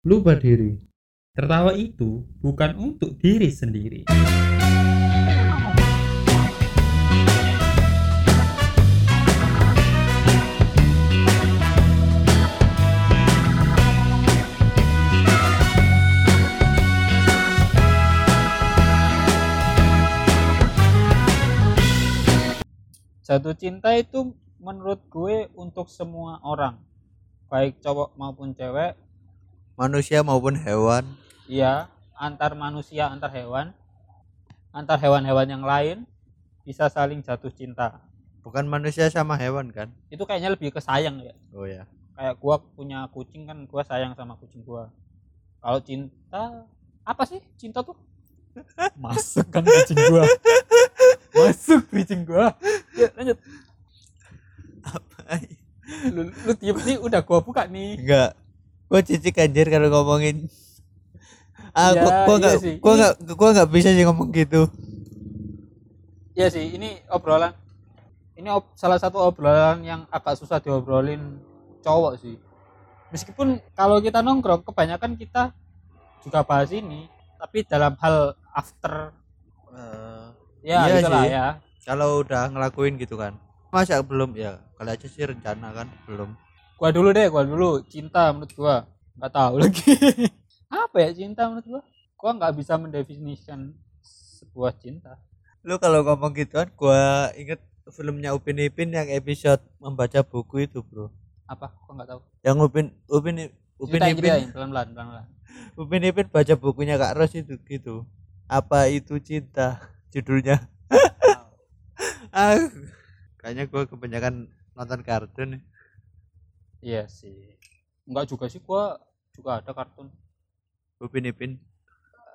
Lupa diri. Tertawa itu bukan untuk diri sendiri. Jatuh cinta itu menurut gue untuk semua orang, baik cowok maupun cewek, manusia maupun hewan iya, antar manusia, antar hewan, antar hewan-hewan yang lain bisa saling jatuh cinta. bukan manusia sama hewan kan Itu kayaknya lebih ke sayang ya. oh ya Kayak gua punya kucing kan gua sayang sama kucing gua. Kalau cinta apa sih cinta tuh? Masuk kan kucing gua. Masuk kucing gua. Ya, lanjut. Lu, lu diem nih udah gua buka nih. enggak gua cicik anjir kalau ngomongin ah Iya, gua gua iya nggak gua nggak gua nggak bisa sih ngomong gitu Iya sih, ini obrolan. Ini ob- salah satu obrolan yang agak susah diobrolin cowok sih. Meskipun kalau kita nongkrong, kebanyakan kita juga bahas ini, tapi dalam hal after Eh, ya Iya sih. ya. kalau udah ngelakuin gitu kan masa belum ya kali aja sih rencana kan belum Gua dulu deh, gua dulu cinta menurut gua. nggak tahu lagi. Apa ya cinta menurut gua? Gua nggak bisa mendefinisikan sebuah cinta. lu kalau ngomong gituan gua inget filmnya Upin Ipin yang episode membaca buku itu bro Apa? Gua nggak tahu. yang Upin Upin Upin Ceritain, Ipin ceritain, pelan-pelan, pelan-pelan. Upin Ipin baca bukunya Kak Ros itu gitu apa itu cinta judulnya ah kayaknya gua kebanyakan nonton kartun Iya sih. Enggak juga sih gua juga ada kartun. Upin Ipin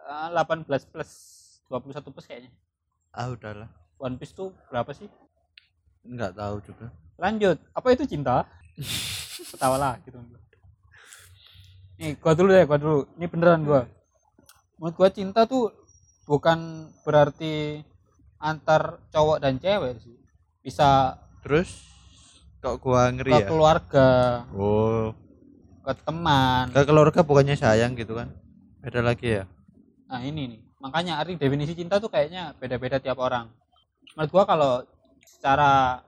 Eh, 18 plus 21 plus kayaknya. Ah udahlah. One Piece tuh berapa sih? Nggak tahu juga. Lanjut. Apa itu cinta? Ketawa lah gitu. Nih gua dulu deh gua dulu. Ini beneran gua. Menurut gua cinta tuh bukan berarti antar cowok dan cewek sih. Bisa terus kok gua ngeri ke ya? keluarga. Oh. Ke teman. Ke keluarga bukannya sayang gitu kan? Beda lagi ya? Nah ini nih, makanya arti definisi cinta tuh kayaknya beda-beda tiap orang. Menurut gua kalau secara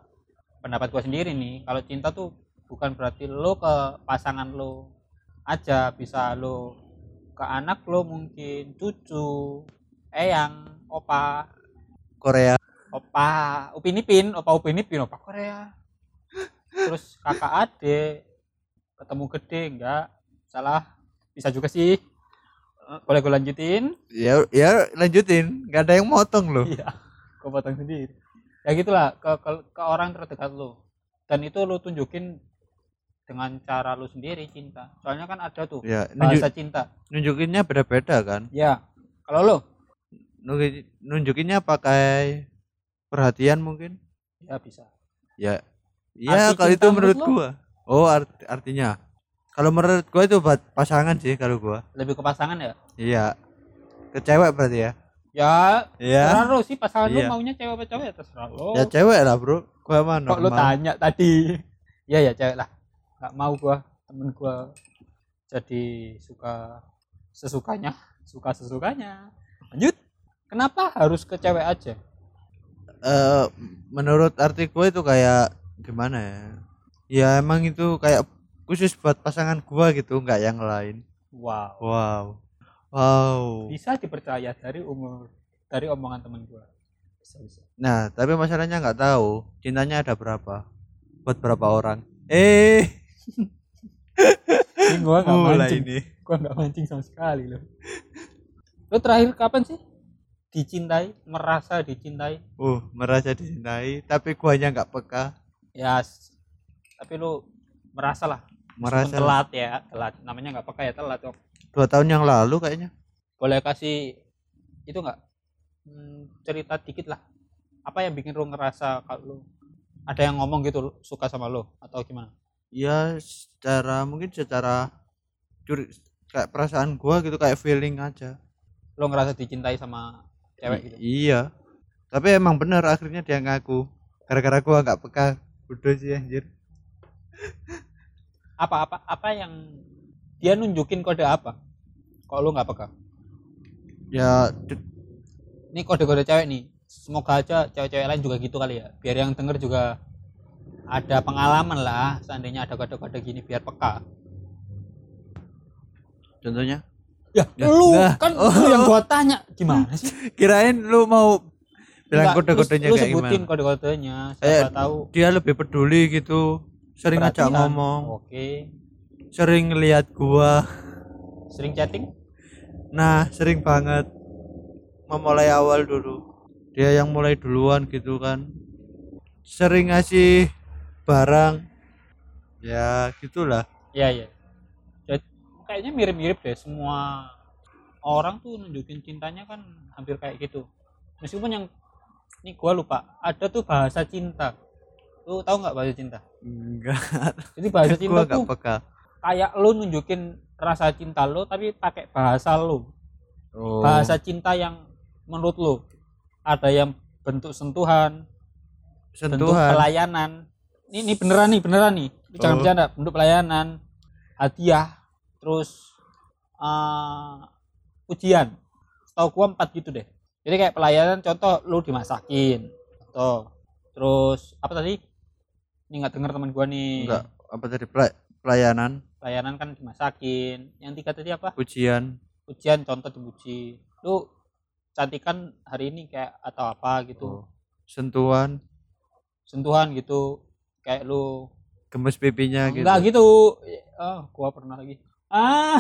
pendapat gua sendiri nih, kalau cinta tuh bukan berarti lo ke pasangan lo aja, bisa lo ke anak lo mungkin, cucu, eyang, opa, Korea. Opa, upin ipin, opa upin ipin, opa Korea. Terus kakak adik, ketemu gede enggak, salah, bisa juga sih. Eh, Boleh gue lanjutin? ya ya lanjutin nggak ada yang motong loh Iya, gue potong sendiri. Ya gitulah ke, ke ke orang terdekat lo. Dan itu lo tunjukin dengan cara lo sendiri cinta. Soalnya kan ada tuh ya nunjuk, bahasa cinta. nunjukinnya beda-beda kan Ya, kalau lo Nunjuk- nunjukinnya pakai perhatian mungkin ya bisa. ya ya Arti kalau itu menurut lo? gua oh art- artinya kalau menurut gua itu buat pasangan sih kalau gua Lebih ke pasangan ya. iya ke cewek berarti ya Ya, ya terserah lo sih pasangan Iya. lo maunya cewek apa cowok ya terserah lo. ya cewek lah bro gua mah Kok lo tanya tadi? Iya ya cewek lah. Gak mau gua temen gua jadi suka sesukanya, suka sesukanya. Lanjut. Kenapa harus ke cewek aja? eh menurut arti gue itu kayak gimana ya ya emang itu kayak khusus buat pasangan gua gitu nggak yang lain Wow. wow wow Bisa dipercaya dari umur dari omongan temen gua. Bisa bisa. nah tapi masalahnya nggak tahu cintanya ada berapa buat berapa orang eh Ini gua nggak mancing. ini Gua nggak mancing sama sekali loh. Lo terakhir kapan sih dicintai, merasa dicintai? uh merasa dicintai tapi guanya nggak peka Ya, tapi lu merasa lah. Merasa telat ya, telat. Namanya nggak pakai ya telat. Kok. dua tahun yang lalu kayaknya Boleh kasih itu nggak Hmm, cerita dikit lah. Apa yang bikin lu ngerasa kalau lu ada yang ngomong gitu lu suka sama lu atau gimana? ya secara mungkin secara curi kayak perasaan gua gitu kayak feeling aja Lu ngerasa dicintai sama cewek I- gitu? iya tapi emang bener akhirnya dia ngaku gara-gara gua nggak peka udah sih anjir. Apa apa apa yang dia nunjukin kode apa? Kok lu nggak peka ya ini kode-kode cewek nih. Semoga aja cewek-cewek lain juga gitu kali ya. Biar yang denger juga ada pengalaman lah. Seandainya ada kode-kode gini biar peka. Contohnya? Ya, Ya, lu nah. kan Oh. lu yang gua tanya. Gimana sih? Kirain lu mau bilang kode-kodenya kayak sebutin gimana? kode-kodenya Eh, siapa tahu. dia lebih peduli gitu sering ngajak perhatian. ngomong. Oke. Sering lihat gua. Sering chatting? Nah sering banget. Memulai awal dulu. Dia yang mulai duluan gitu kan. Sering ngasih barang. Ya gitulah. Iya iya. Jadi, kayaknya mirip-mirip deh semua. Orang tuh nunjukin cintanya kan hampir kayak gitu. Meskipun yang ini gua lupa ada tuh bahasa cinta. Lu tahu nggak bahasa cinta? enggak Jadi bahasa cinta gua tuh peka kayak lu nunjukin rasa cinta lu tapi pakai bahasa lu. oh. Bahasa cinta yang menurut lu ada yang bentuk sentuhan, bentuk sentuhan pelayanan. Ini, ini beneran nih, beneran nih. Ini Jangan Oh. bercanda, bentuk pelayanan, hadiah, terus eh ujian. Setahu gua empat gitu deh. Jadi kayak pelayanan contoh lu dimasakin. Contoh. Terus apa tadi? Ini nggak denger teman gua nih. enggak apa tadi pela- pelayanan Pelayanan kan dimasakin. Yang tiga tadi apa? ujian Ujian contoh dipuji. Lu cantikan hari ini kayak atau apa gitu. oh. sentuhan Sentuhan gitu. Kayak lu gemes pipinya gitu Enggak gitu. Oh, gua pernah lagi. Ah.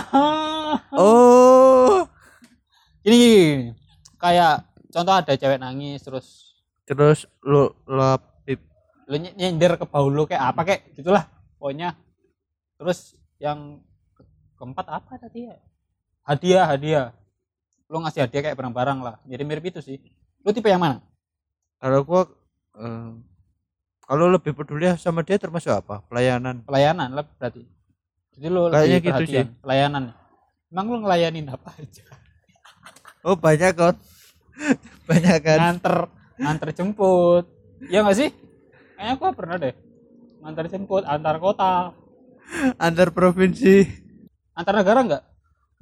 oh gini. Kayak contoh ada cewek nangis terus terus lu lap pip lu ny- nyender ke bau lu kayak apa kayak gitulah pokoknya. Terus yang ke- keempat apa tadi ya? Hadiah, hadiah. Lu ngasih hadiah kayak barang-barang lah. Mirip-mirip itu sih. Lu tipe yang mana? kalau gua eh, kalau lebih peduli sama dia termasuk apa pelayanan Pelayanan lah berarti. Jadi lu Kayaknya gitu perhatian, Pelayanan. Emang lu ngelayanin apa aja? Oh banyak kan banyak kan? Nganter nganter jemput. Ya nggak sih? Kayaknya gua pernah deh nganter jemput antar kota. Antar provinsi. Antar negara nggak?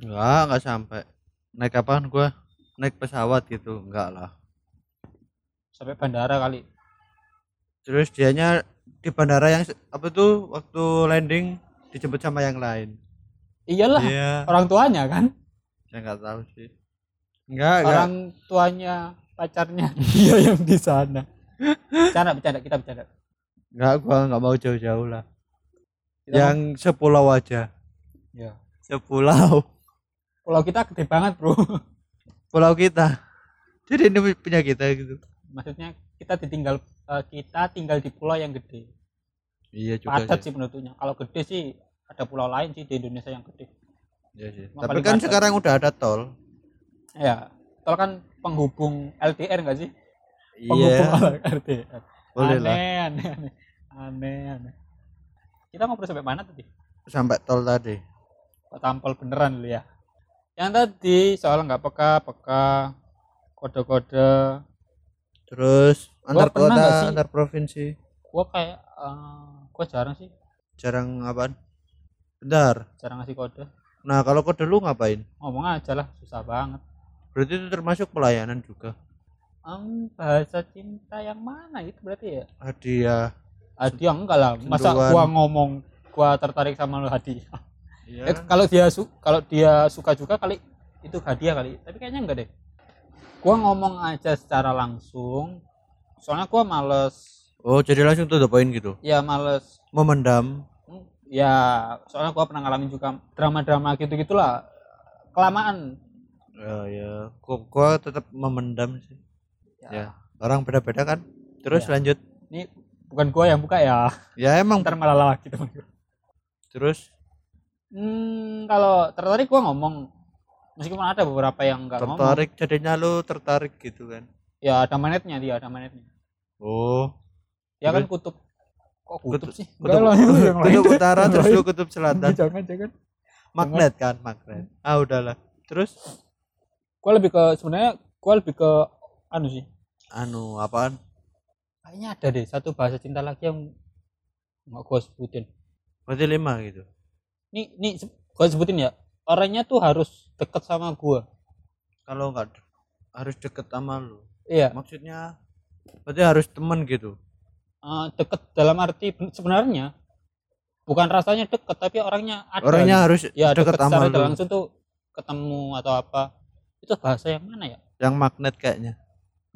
Enggak enggak sampai. Naik kapan gua? Naik pesawat gitu enggak lah. Sampai bandara kali. Terus dianya di bandara yang apa tuh waktu landing dijemput sama yang lain. Iyalah iya. orang tuanya kan. Saya nggak tahu sih enggak enggak. Orang tuanya pacarnya. Dia yang di sana. Bercanda bercanda kita bercanda. Enggak gua nggak mau jauh-jauh lah. Kita yang sepulau aja. Ya sepulau. Pulau kita gede banget bro. Pulau kita. Jadi ini punya kita gitu. Maksudnya kita ditinggal eh, kita tinggal di pulau yang gede. Iya juga padat sih. sih menurutnya. Kalau gede sih ada pulau lain sih di Indonesia yang gede. Iya sih. Tapi kan sekarang udah ada tol ya tol kan penghubung LDR enggak sih? Iya. Penghubung LDR boleh lah. Aneh, aneh aneh. Aneh aneh. Kita ngobrol sampai mana tadi? Sampai tol tadi. Kok tampol beneran lu ya? Yang tadi soal nggak peka peka kode-kode. Terus antar nggak kota antar provinsi? Gua kayak eh, gua jarang sih. Jarang apaan? Bentar. Jarang ngasih kode. Nah kalau kode lu ngapain? Ngomong aja lah susah banget berarti itu termasuk pelayanan juga? Em, bahasa cinta yang mana itu berarti ya? Hadiah. Hadiah enggak lah. Masa gua ngomong gua tertarik sama lu hadiah. Iya. Eh, kalau dia su kalau dia suka juga kali itu hadiah kali. Tapi kayaknya enggak deh. Gua ngomong aja secara langsung. Soalnya gua males. Oh jadi langsung tuh poin gitu? Ya males. Memendam. Hmm, ya soalnya gua pernah ngalamin juga drama-drama gitu gitulah kelamaan ya ya gua, gua tetap memendam sih. Ya, ya orang beda-beda kan? Terus Ya. lanjut. Ini bukan gua yang buka ya? Ya emang. Ntar malah teman gua. terus? Hmm, kalau tertarik gua ngomong. Meskipun ada beberapa yang enggak ngomong. Tertarik jadinya lu tertarik gitu kan? Ya ada manetnya dia ada manetnya. Oh. Dia kan kutub. Kok kutub, Kutub- sih? kutub, lah, yang lain. kutub utara terus lu kutub selatan. Jangan jangan. Magnet kan magnet. Ah udahlah. Terus gue lebih ke sebenarnya gue lebih ke anu sih. Anu apaan? Kayaknya ada deh satu bahasa cinta lagi yang nggak gue sebutin. Berarti lima gitu? Nih nih gua sebutin ya. Orangnya tuh harus deket sama gua. Kalau nggak harus deket sama lu. Iya. Maksudnya berarti harus temen gitu? Eh, deket dalam arti ben- sebenarnya bukan rasanya deket tapi orangnya ada. Orangnya harus ya deket deket sama lu. langsung tuh ketemu atau apa itu bahasa yang mana ya? Yang magnet kayaknya.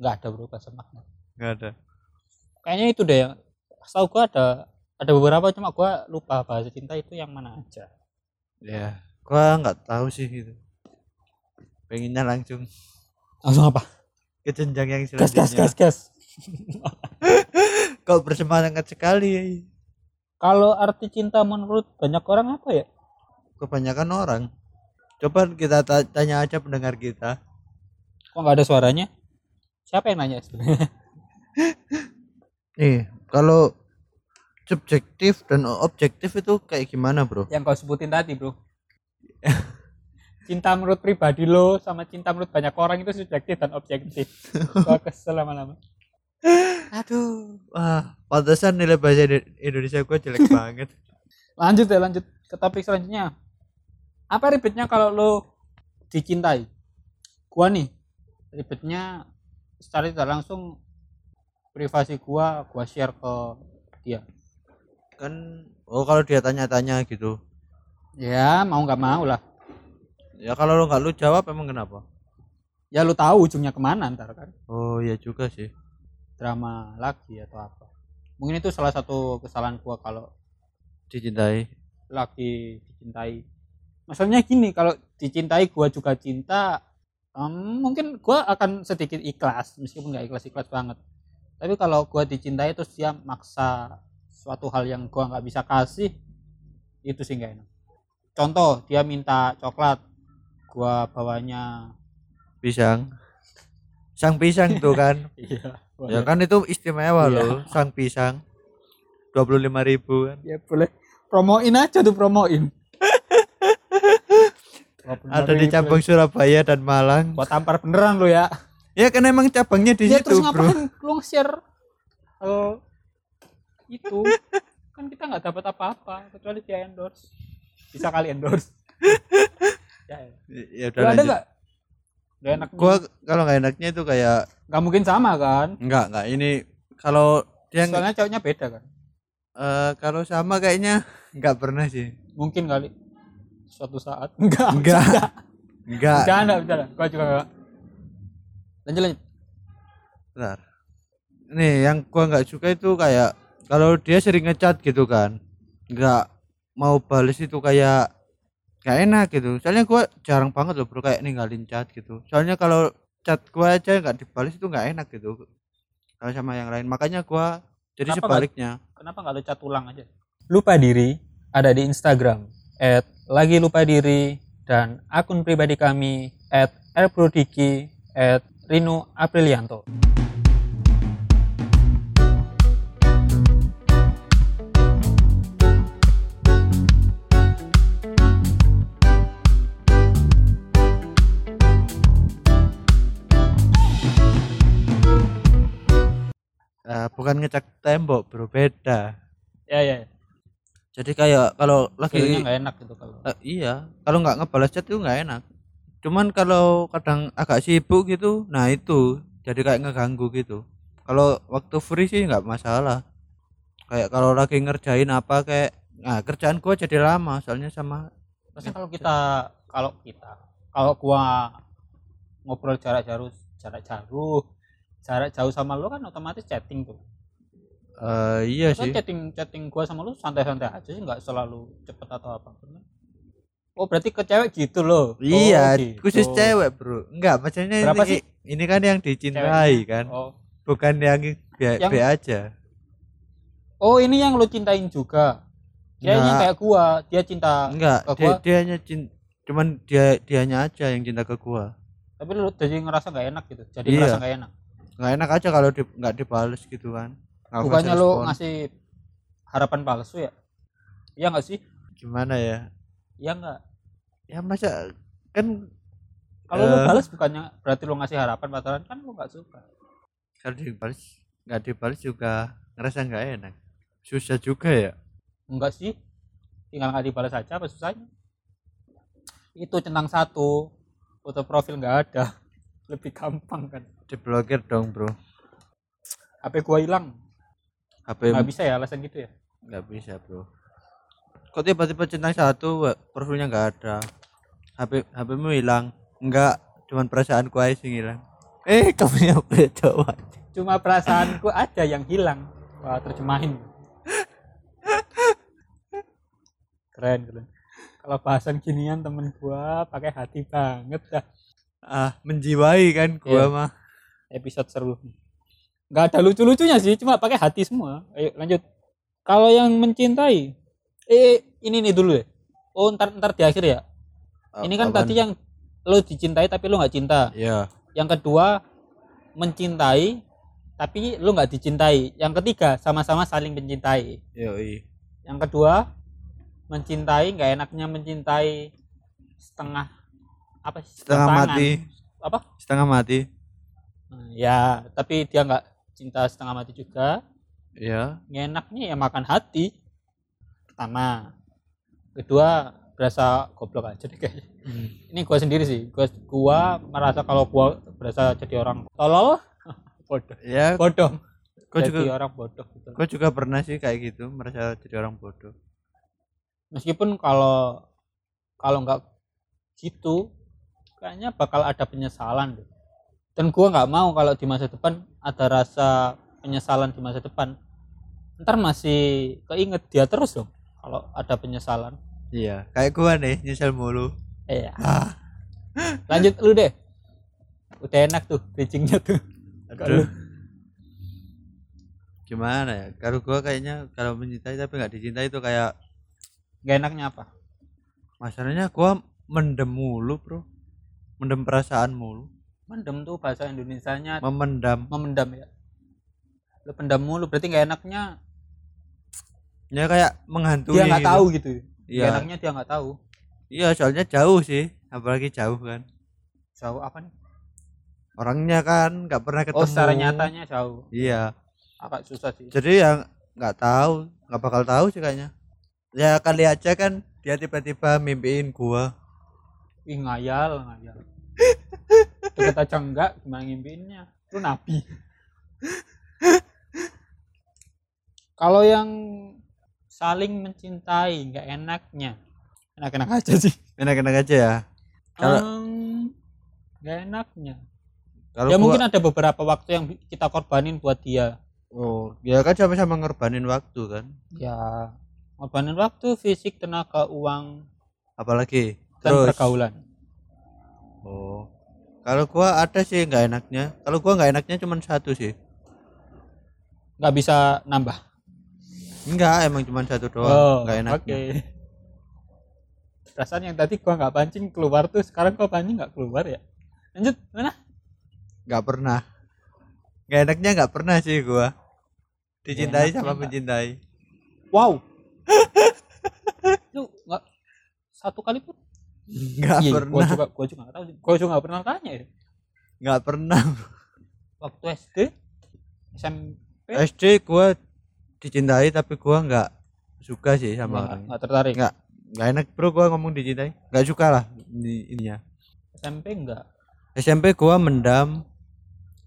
Nggak ada bro bahasa magnet. Nggak ada. Kayaknya itu deh yang setahu gua ada ada beberapa cuma gua lupa bahasa cinta itu yang mana aja. Ya gua nggak tahu sih gitu. Pengennya langsung langsung apa? Ke jenjang yang gas gas selanjutnya. gas gas. Kau bersemangat sekali. Kalau arti cinta menurut banyak orang apa ya? Kebanyakan orang coba kita ta- tanya aja pendengar kita. Kok nggak ada suaranya? Siapa yang nanya? Sebenarnya nih kalau subjektif dan objektif itu kayak gimana bro? Yang kau sebutin tadi bro. Cinta menurut pribadi lo sama cinta menurut banyak orang itu subjektif dan objektif. Gua kesel lama-lama. Aduh. Wah pantesan nilai bahasa Indo- Indonesia gue jelek banget. Lanjut ya lanjut ke topik selanjutnya apa ribetnya kalau lo dicintai? Gua nih ribetnya secara tidak langsung privasi gua gua share ke dia. Kan oh kalau dia tanya-tanya gitu. Ya mau nggak mau lah. Ya kalau lo nggak lu jawab emang kenapa? Ya lu tahu ujungnya ke mana ntar kan? Oh ya juga sih. Drama lagi atau apa? Mungkin itu salah satu kesalahan gua kalau dicintai. lagi dicintai maksudnya gini kalau dicintai gua juga cinta em, mungkin gua akan sedikit ikhlas meskipun nggak ikhlas ikhlas banget. Tapi kalau gua dicintai terus dia maksa suatu hal yang gua nggak bisa kasih itu sih nggak enak. Contoh dia minta coklat gua bawanya pisang. Sang pisang tuh kan. Iya ya kan itu istimewa Iya. loh sang pisang. 25.000 ribu kan. Ya boleh. Promoin aja tuh promoin ada di cabang Surabaya dan Malang. Gua tampar beneran lo ya. Ya kan emang cabangnya di ya situ terus bro. ngapain lu nge-share? Hal itu. Kan kita nggak dapat apa-apa kecuali dia endorse. Bisa kali endorse. Ya, ya. ya udah Lu ada nggak? Gak enak gua kalau nggak enaknya itu kayak nggak mungkin sama kan? Enggak enggak ini kalau dia nggak- soalnya cowoknya beda kan? Eh, kalau sama kayaknya nggak pernah sih. Mungkin kali suatu saat. Enggak enggak. enggak. Bercanda bercanda. Gua juga enggak. Lanjut lanjut. Bentar. Nih, yang gua nggak suka itu kayak kalau dia sering ngechat gitu kan, nggak mau bales itu kayak nggak enak gitu. Soalnya gua jarang banget loh bro kayak ninggalin chat gitu. Soalnya kalau chat gua aja nggak dibales itu nggak enak gitu. Kalau sama yang lain, makanya gua jadi Kenapa sebaliknya. kenapa nggak lu cat ulang aja? Lupa diri ada di Instagram at lagi lupa diri dan akun pribadi kami at erprodiki at Rino Aprilianto Eh, bukan ngecat tembok bro, beda. ya ya, ya. Jadi kayak kalau lagi nggak enak gitu kalau Eh, iya, kalau nggak ngebalas chat itu nggak enak. Cuman kalau kadang agak sibuk gitu, nah itu jadi kayak ngeganggu gitu. Kalau waktu free sih nggak masalah. Kayak kalau lagi ngerjain apa kayak, nah kerjaan gua jadi lama soalnya sama. Maksudnya kalau kita kalau kita kalau gua ngobrol jarak jauh jarak jauh jarak jauh sama lu kan otomatis chatting tuh eh iya Kan sih. chatting chatting gua sama lu santai-santai aja sih nggak selalu cepet atau apa oh berarti ke cewek gitu loh Iya, Oh, gitu. khusus cewek bro. Enggak, maksudnya Berapa ini, sih ini kan yang dicintai Ceweknya? kan, oh bukan yang B, Yang- aja. oh ini yang lu cintain juga kayaknya Nggak. kayak gua dia cinta Enggak, ke dia, gua. dia hanya cin- cuman dia dianya aja yang cinta ke gua. tapi lu jadi ngerasa nggak enak gitu jadi Iya. ngerasa nggak enak nggak enak aja kalau di, nggak dibales gitu kan Nggak bukannya respon. ngasih harapan palsu ya? Iya nggak sih? Gimana ya? Iya nggak? Ya masa kan kalau lu Eh. balas bukannya berarti lu ngasih harapan pacaran? Kan lu nggak suka. Kalau dibales nggak dibales juga ngerasa nggak enak. Susah juga ya. Enggak sih. Tinggal nggak dibalas aja apa susahnya? Itu centang satu. Foto profil nggak ada. Lebih gampang kan. Diblokir dong bro. HP gua hilang HP nggak bisa ya alasan gitu ya? Nggak bisa bro. Kok tiba-tiba centang satu profilnya nggak ada. HP HPmu hilang. Enggak cuman perasaanku aja sih hilang eh kamu yang beda cuma perasaanku aja yang hilang. Wah terjemahin. Keren keren. Kalau bahasan ginian temen gua pakai hati banget dah. Ah menjiwai kan gua Iya. mah. Episode seru nggak ada lucu-lucunya sih cuma pakai hati semua. Ayo lanjut. Kalau yang mencintai eh ini nih dulu ya. Oh ntar ntar di akhir ya. Ini kan Apaan? tadi yang lo dicintai tapi lo nggak cinta. Ya yang kedua mencintai tapi lo nggak dicintai. Yang ketiga sama-sama saling mencintai. Yoi. Yang kedua mencintai nggak enaknya mencintai setengah apa sih, Setengah setangan. mati. apa? Setengah mati. Nah, ya tapi dia nggak cinta setengah mati juga. Ya enaknya ya makan hati. Pertama. Kedua berasa goblok aja deh kayaknya. Ini gua sendiri sih. Gua gua merasa kalau gua berasa jadi orang tolol bodoh. Ya bodoh. Gua jadi juga orang bodoh gitu. gua juga pernah sih kayak gitu merasa jadi orang bodoh. Meskipun kalau kalau nggak gitu kayaknya bakal ada penyesalan deh dan gua nggak mau kalau di masa depan ada rasa penyesalan di masa depan. Ntar masih keinget dia terus dong kalau ada penyesalan. Iya kayak gua nih nyesel mulu. Iya. Ah. Lanjut lu deh. Udah enak tuh bridgingnya tuh. Aduh. gimana ya? Kalau gua kayaknya kalau mencintai tapi nggak dicintai itu kayak nggak enaknya apa? Masalahnya gua mendem mulu bro. Mendem perasaan mulu mendem tuh bahasa Indonesianya. Memendam. Memendam ya. Lu pendam mulu berarti nggak enaknya ya kayak menghantui dia nggak gitu. tahu gitu. Iya. enaknya dia nggak tahu. Iya soalnya jauh sih. Apalagi jauh kan. Jauh apa nih? Orangnya kan nggak pernah ketemu. Oh secara nyatanya jauh. Iya. Agak susah sih. Jadi yang nggak tahu nggak bakal tahu sih kayaknya. Ya kali aja kan dia tiba-tiba mimpiin gua. Ih ngayal ngayal deket aja enggak gimana ngimpiinnya? Lu nabi. Kalau yang saling mencintai nggak enaknya. Enak-enak aja sih. Enak-enak aja ya. Kalau- nggak enaknya. Kalau ya gua- mungkin ada beberapa waktu yang kita korbanin buat dia. Oh ya kan sama-sama ngorbanin waktu kan? Ya korbanin waktu fisik tenaga uang apalagi? dan terus? pergaulan. Oh kalau gua ada sih nggak enaknya kalau gua nggak enaknya cuma satu sih nggak bisa nambah enggak emang cuma satu doang Oh, nggak enaknya Oke. Perasaan yang tadi gua nggak pancing keluar tuh, sekarang gua pancing nggak keluar ya. Lanjut, mana? nggak pernah nggak enaknya nggak pernah sih gua dicintai sama mencintai Wow. Lu nggak satu kali pun? Nggak Iya, pernah gua juga gua juga nggak tahu sih. Gua juga nggak pernah tanya ya. nggak pernah Waktu SD, SMP, SD gua dicintai tapi gua nggak suka sih sama nggak orang nggak tertarik. nggak nggak enak bro gua ngomong dicintai nggak suka lah ini ininya SMP enggak. SMP gua mendam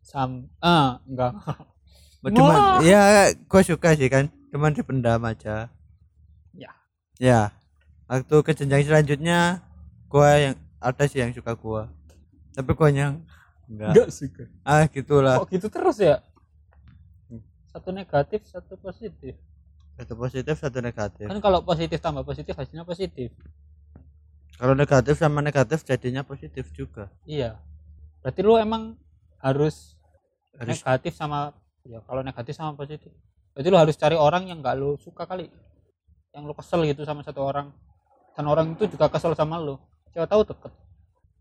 Sam, ah, enggak. cuman ya gua suka sih kan cuman dipendam aja Ya. ya waktu ke jenjang selanjutnya gua yang ada sih yang suka gua tapi gua yang enggak Enggak suka. ah gitulah Kok gitu terus ya? Satu negatif, satu positif. satu positif satu negatif Kan kalau positif tambah positif hasilnya positif. kalau negatif sama negatif jadinya positif juga Iya. Berarti lu emang harus, harus negatif sama ya kalau negatif sama positif. Berarti lu harus cari orang yang nggak lu suka kali. Yang lu kesel gitu sama satu orang. Dan orang itu juga kesel sama lu. Siapa tahu deket.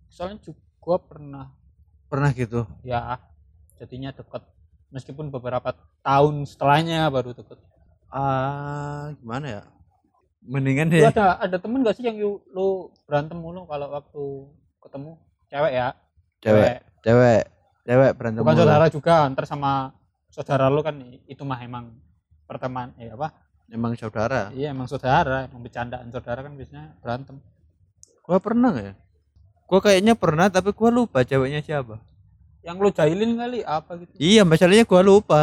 Soalnya juga pernah pernah gitu ya jadinya deket. Meskipun beberapa tahun setelahnya baru deket. ah gimana ya mendingan Lu deh ada ada temen gak sih yang lu, lu berantem mulu kalau waktu ketemu cewek ya? cewek cewek cewek berantem Bukan mulu. saudara juga, ntar sama saudara lu kan itu mah emang perteman eh apa? emang saudara Iya emang saudara, emang bercandaan saudara kan biasanya berantem. Gua pernah nggak ya? Gua kayaknya pernah tapi gua lupa ceweknya siapa. Yang lu jahilin kali apa gitu? Iya masalahnya gua lupa.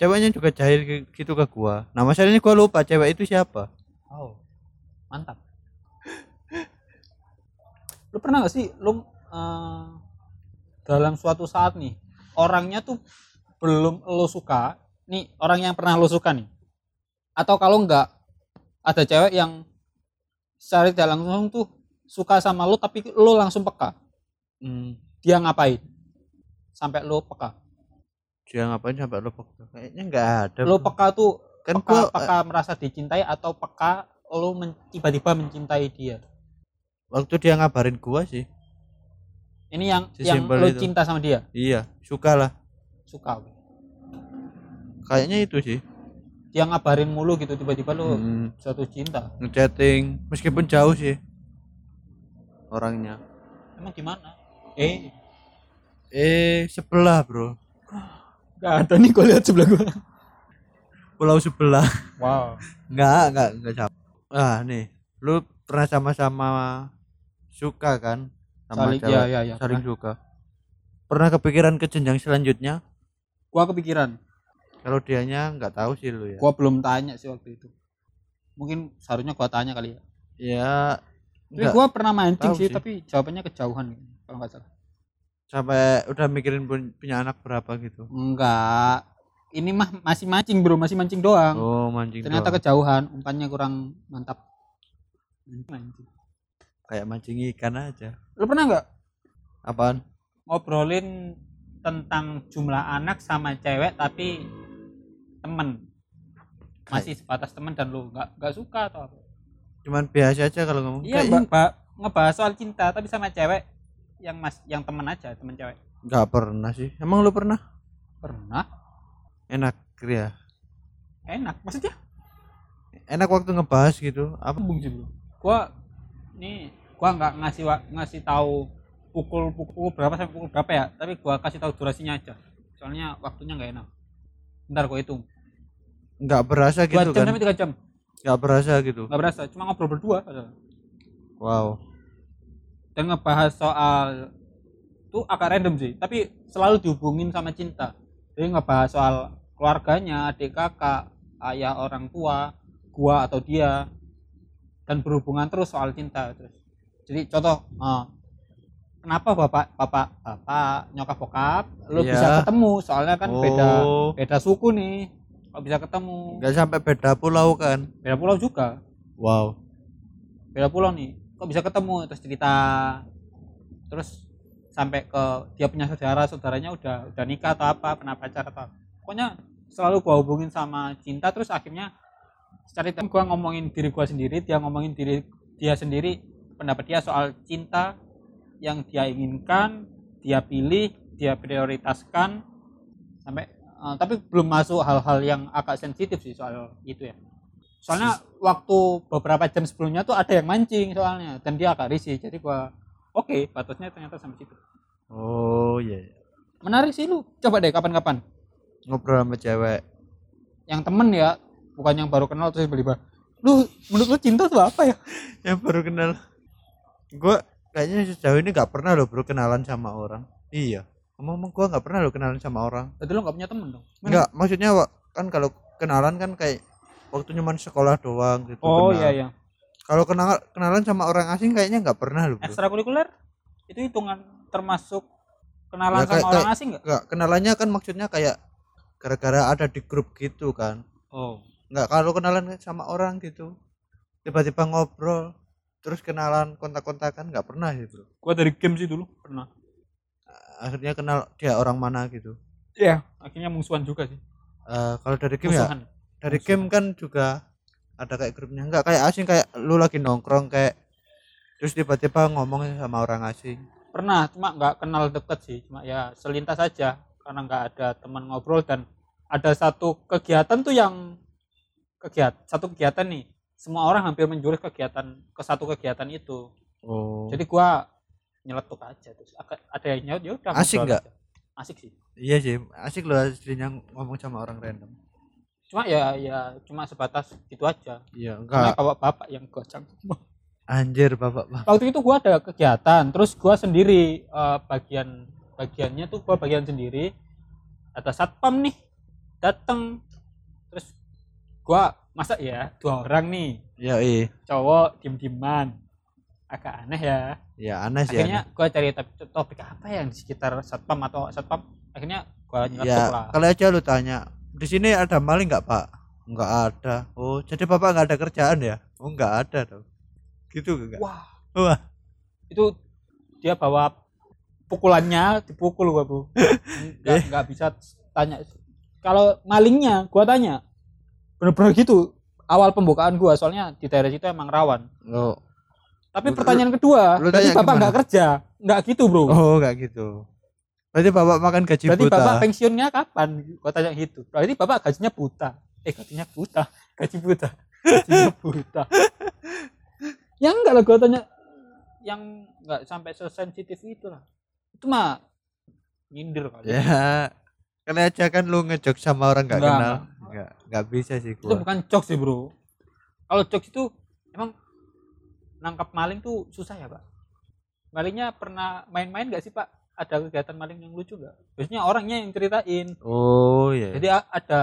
Ceweknya juga jahil gitu ke gua. Nah masalahnya gua lupa cewek itu siapa. Oh mantap. Lu pernah gak sih lu eh, dalam suatu saat nih orangnya tuh belum lo suka nih orang yang pernah lo suka nih? Atau kalau enggak ada cewek yang secara tidak langsung tuh suka sama lo tapi lo langsung peka? Hmm. dia ngapain? Sampai lo peka? Dia ngapain sampai lo peka? Kayaknya nggak ada lo peka tuh kan peka, gua peka merasa dicintai atau peka lo men- tiba-tiba mencintai dia? Waktu dia ngabarin gua sih. Ini yang yang Sesimpel lo itu. cinta sama dia? Iya suka lah. Suka kayaknya itu sih. Dia ngabarin mulu gitu tiba-tiba lo Hmm, jatuh cinta. Ngechatting. Meskipun jauh sih orangnya. Emang gimana eh. Eh sebelah bro. Gak ada nih gue lihat sebelah gue pulau sebelah. Wow. Nggak nggak nggak jauh. Ah nih. Lu pernah sama-sama suka kan? Sama saling cewek. ya ya ya saling suka. Pernah kepikiran ke jenjang selanjutnya? Gua kepikiran. Kalau dianya nggak tahu sih lu ya. Gua belum tanya sih waktu itu. Mungkin seharusnya gua tanya kali ya. Ya tapi gua pernah mancing sih, sih. tapi jawabannya kejauhan kalau nggak salah. Sampai udah mikirin pun- punya anak berapa gitu. Enggak. Ini mah masih mancing bro masih mancing doang. Oh mancing ternyata doang. kejauhan umpannya kurang mantap. Mancing. Kayak mancing ikan aja. Lu pernah nggak? Apaan? Ngobrolin tentang jumlah anak sama cewek tapi temen. Masih sebatas temen dan lu nggak nggak suka atau apa cuman biasa aja kalau ngomong iya Kayaknya mbak. Mbak, ngebahas soal cinta tapi sama cewek yang mas yang temen aja temen cewek. Nggak pernah sih. Emang lu pernah? Pernah. Enak ya enak maksudnya? Enak waktu ngebahas gitu. Apa? Bung sih gua nih gua nggak ngasih ngasih tahu pukul pukul berapa sampai pukul berapa ya tapi gua kasih tahu durasinya aja. Soalnya waktunya nggak enak. Bentar gua hitung. Nggak berasa gitu jam kan? sampai tiga jam nggak berasa gitu. Nggak berasa cuma ngobrol berdua padahal. wow. Dan ngebahas soal tuh agak random sih tapi selalu dihubungin sama cinta. Jadi ngebahas soal keluarganya adik kakak ayah orang tua gua atau dia. Dan berhubungan terus soal cinta terus. Jadi contoh eh, kenapa bapak bapak bapak nyokap bokap lu Iya. bisa ketemu? Soalnya kan beda Oh. beda suku nih kok bisa ketemu? Nggak sampai beda pulau kan? Beda pulau juga. Wow. Beda pulau nih. Kok bisa ketemu? Terus cerita. Terus sampai ke dia punya saudara saudaranya udah udah nikah atau apa pernah pacar atau pokoknya selalu gua hubungin sama cinta terus akhirnya secara itu gua ngomongin diri gua sendiri dia ngomongin diri dia sendiri pendapat dia soal cinta yang dia inginkan dia pilih dia prioritaskan sampai eh, tapi belum masuk hal-hal yang agak sensitif sih soal itu ya. Soalnya waktu beberapa jam sebelumnya tuh ada yang mancing soalnya dan dia agak risih. Jadi gua oke batasnya ternyata sampai situ. Oh iya iya. menarik sih lu. Coba deh kapan-kapan. Ngobrol sama cewek. Yang temen ya bukan yang baru kenal terus tiba-tiba lu menurut lu cinta tuh apa ya? Yang baru kenal. Gua kayaknya sejauh ini nggak pernah loh bro kenalan sama orang. Iya ngomong gua nggak pernah loh kenalan sama orang. Jadi lu nggak punya temen dong? Nggak maksudnya kan kalau kenalan kan kayak waktu cuman sekolah doang gitu oh kenal. iya iya. Kalau kenal kenalan sama orang asing kayaknya nggak pernah bro ekstrakurikuler? Itu hitungan termasuk kenalan Ya, kayak- sama orang kayak- asing nggak? nggak kenalannya kan maksudnya kayak gara-gara ada di grup gitu kan. Oh. Nggak kalau kenalan sama orang gitu tiba-tiba ngobrol terus kenalan kontak-kontakan nggak pernah bro gua dari game sih dulu pernah akhirnya kenal dia orang mana gitu. Iya akhirnya musuhan juga sih. Eh, kalau dari game ya musuhan. dari musuhan. game kan juga ada kayak grupnya. Nggak kayak asing kayak lu lagi nongkrong kayak terus tiba-tiba ngomong sama orang asing. Pernah cuma nggak kenal deket sih. Cuma ya selintas saja karena nggak ada teman ngobrol dan ada satu kegiatan tuh yang kegiatan satu kegiatan nih. Semua orang hampir menjurus kegiatan ke satu kegiatan itu. Oh. Jadi gua nyeletuk aja terus ada yang nyaut ya udah Asik nggak? asik sih. Iya sih asik loh aslinya ngomong sama orang random. Cuma ya ya cuma sebatas gitu aja. Iya enggak bawa bapak yang gocang anjir bapak bang waktu itu gua ada kegiatan terus gua sendiri eh, bagian bagiannya tuh gua bagian sendiri. Ada satpam nih dateng. Terus gua masa ya dua orang nih? Ya iya cowok diem dieman agak aneh ya. Ya aneh sih akhirnya gua cari topik, topik apa ya yang di sekitar satpam atau satpam? Akhirnya nyeletuk ya lah. kali aja lu tanya di sini ada maling nggak pak? Nggak ada. Oh jadi bapak nggak ada kerjaan ya? Oh nggak ada dong. Gitu enggak wah. Wah. Itu dia bawa pukulannya dipukul gua bu. Nggak Eh. nggak bisa tanya. Kalau malingnya gua tanya bener-bener gitu awal pembukaan gua soalnya di daerah situ emang rawan. Oh tapi pertanyaan kedua lu berarti bapak nggak kerja? Nggak gitu bro. Oh nggak gitu. Berarti bapak makan gaji berarti buta? bapak pensiunnya kapan? Gua tanya gitu. Berarti bapak gajinya buta? Eh gajinya buta. Gaji buta. Gajinya buta. Yang enggak lah gua tanya. Yang nggak sampai sesensitif itu lah. Itu mah nyindir kali. Ya kali aja kan lu ngejok sama orang nggak kenal. nggak nggak bisa sih itu gua. bukan jokes sih bro. Kalau jokes itu emang nangkap maling tuh susah ya pak? Malingnya pernah main-main nggak sih pak? Ada kegiatan maling yang lucu nggak? Biasanya orangnya yang ceritain. Oh ya jadi a- ada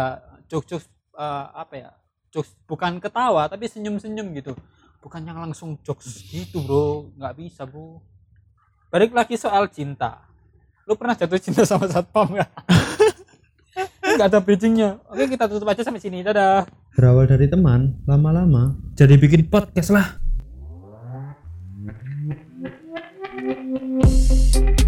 jokes-jokes eh, apa ya jokes bukan ketawa tapi senyum-senyum gitu. Bukan yang langsung jokes gitu bro. Nggak bisa bro. Balik lagi soal cinta. Lu pernah jatuh cinta sama satpam nggak? Nggak ada bridgingnya. Oke kita tutup aja sampai sini. Dadah. Berawal dari teman, lama-lama jadi bikin podcast lah. thank you.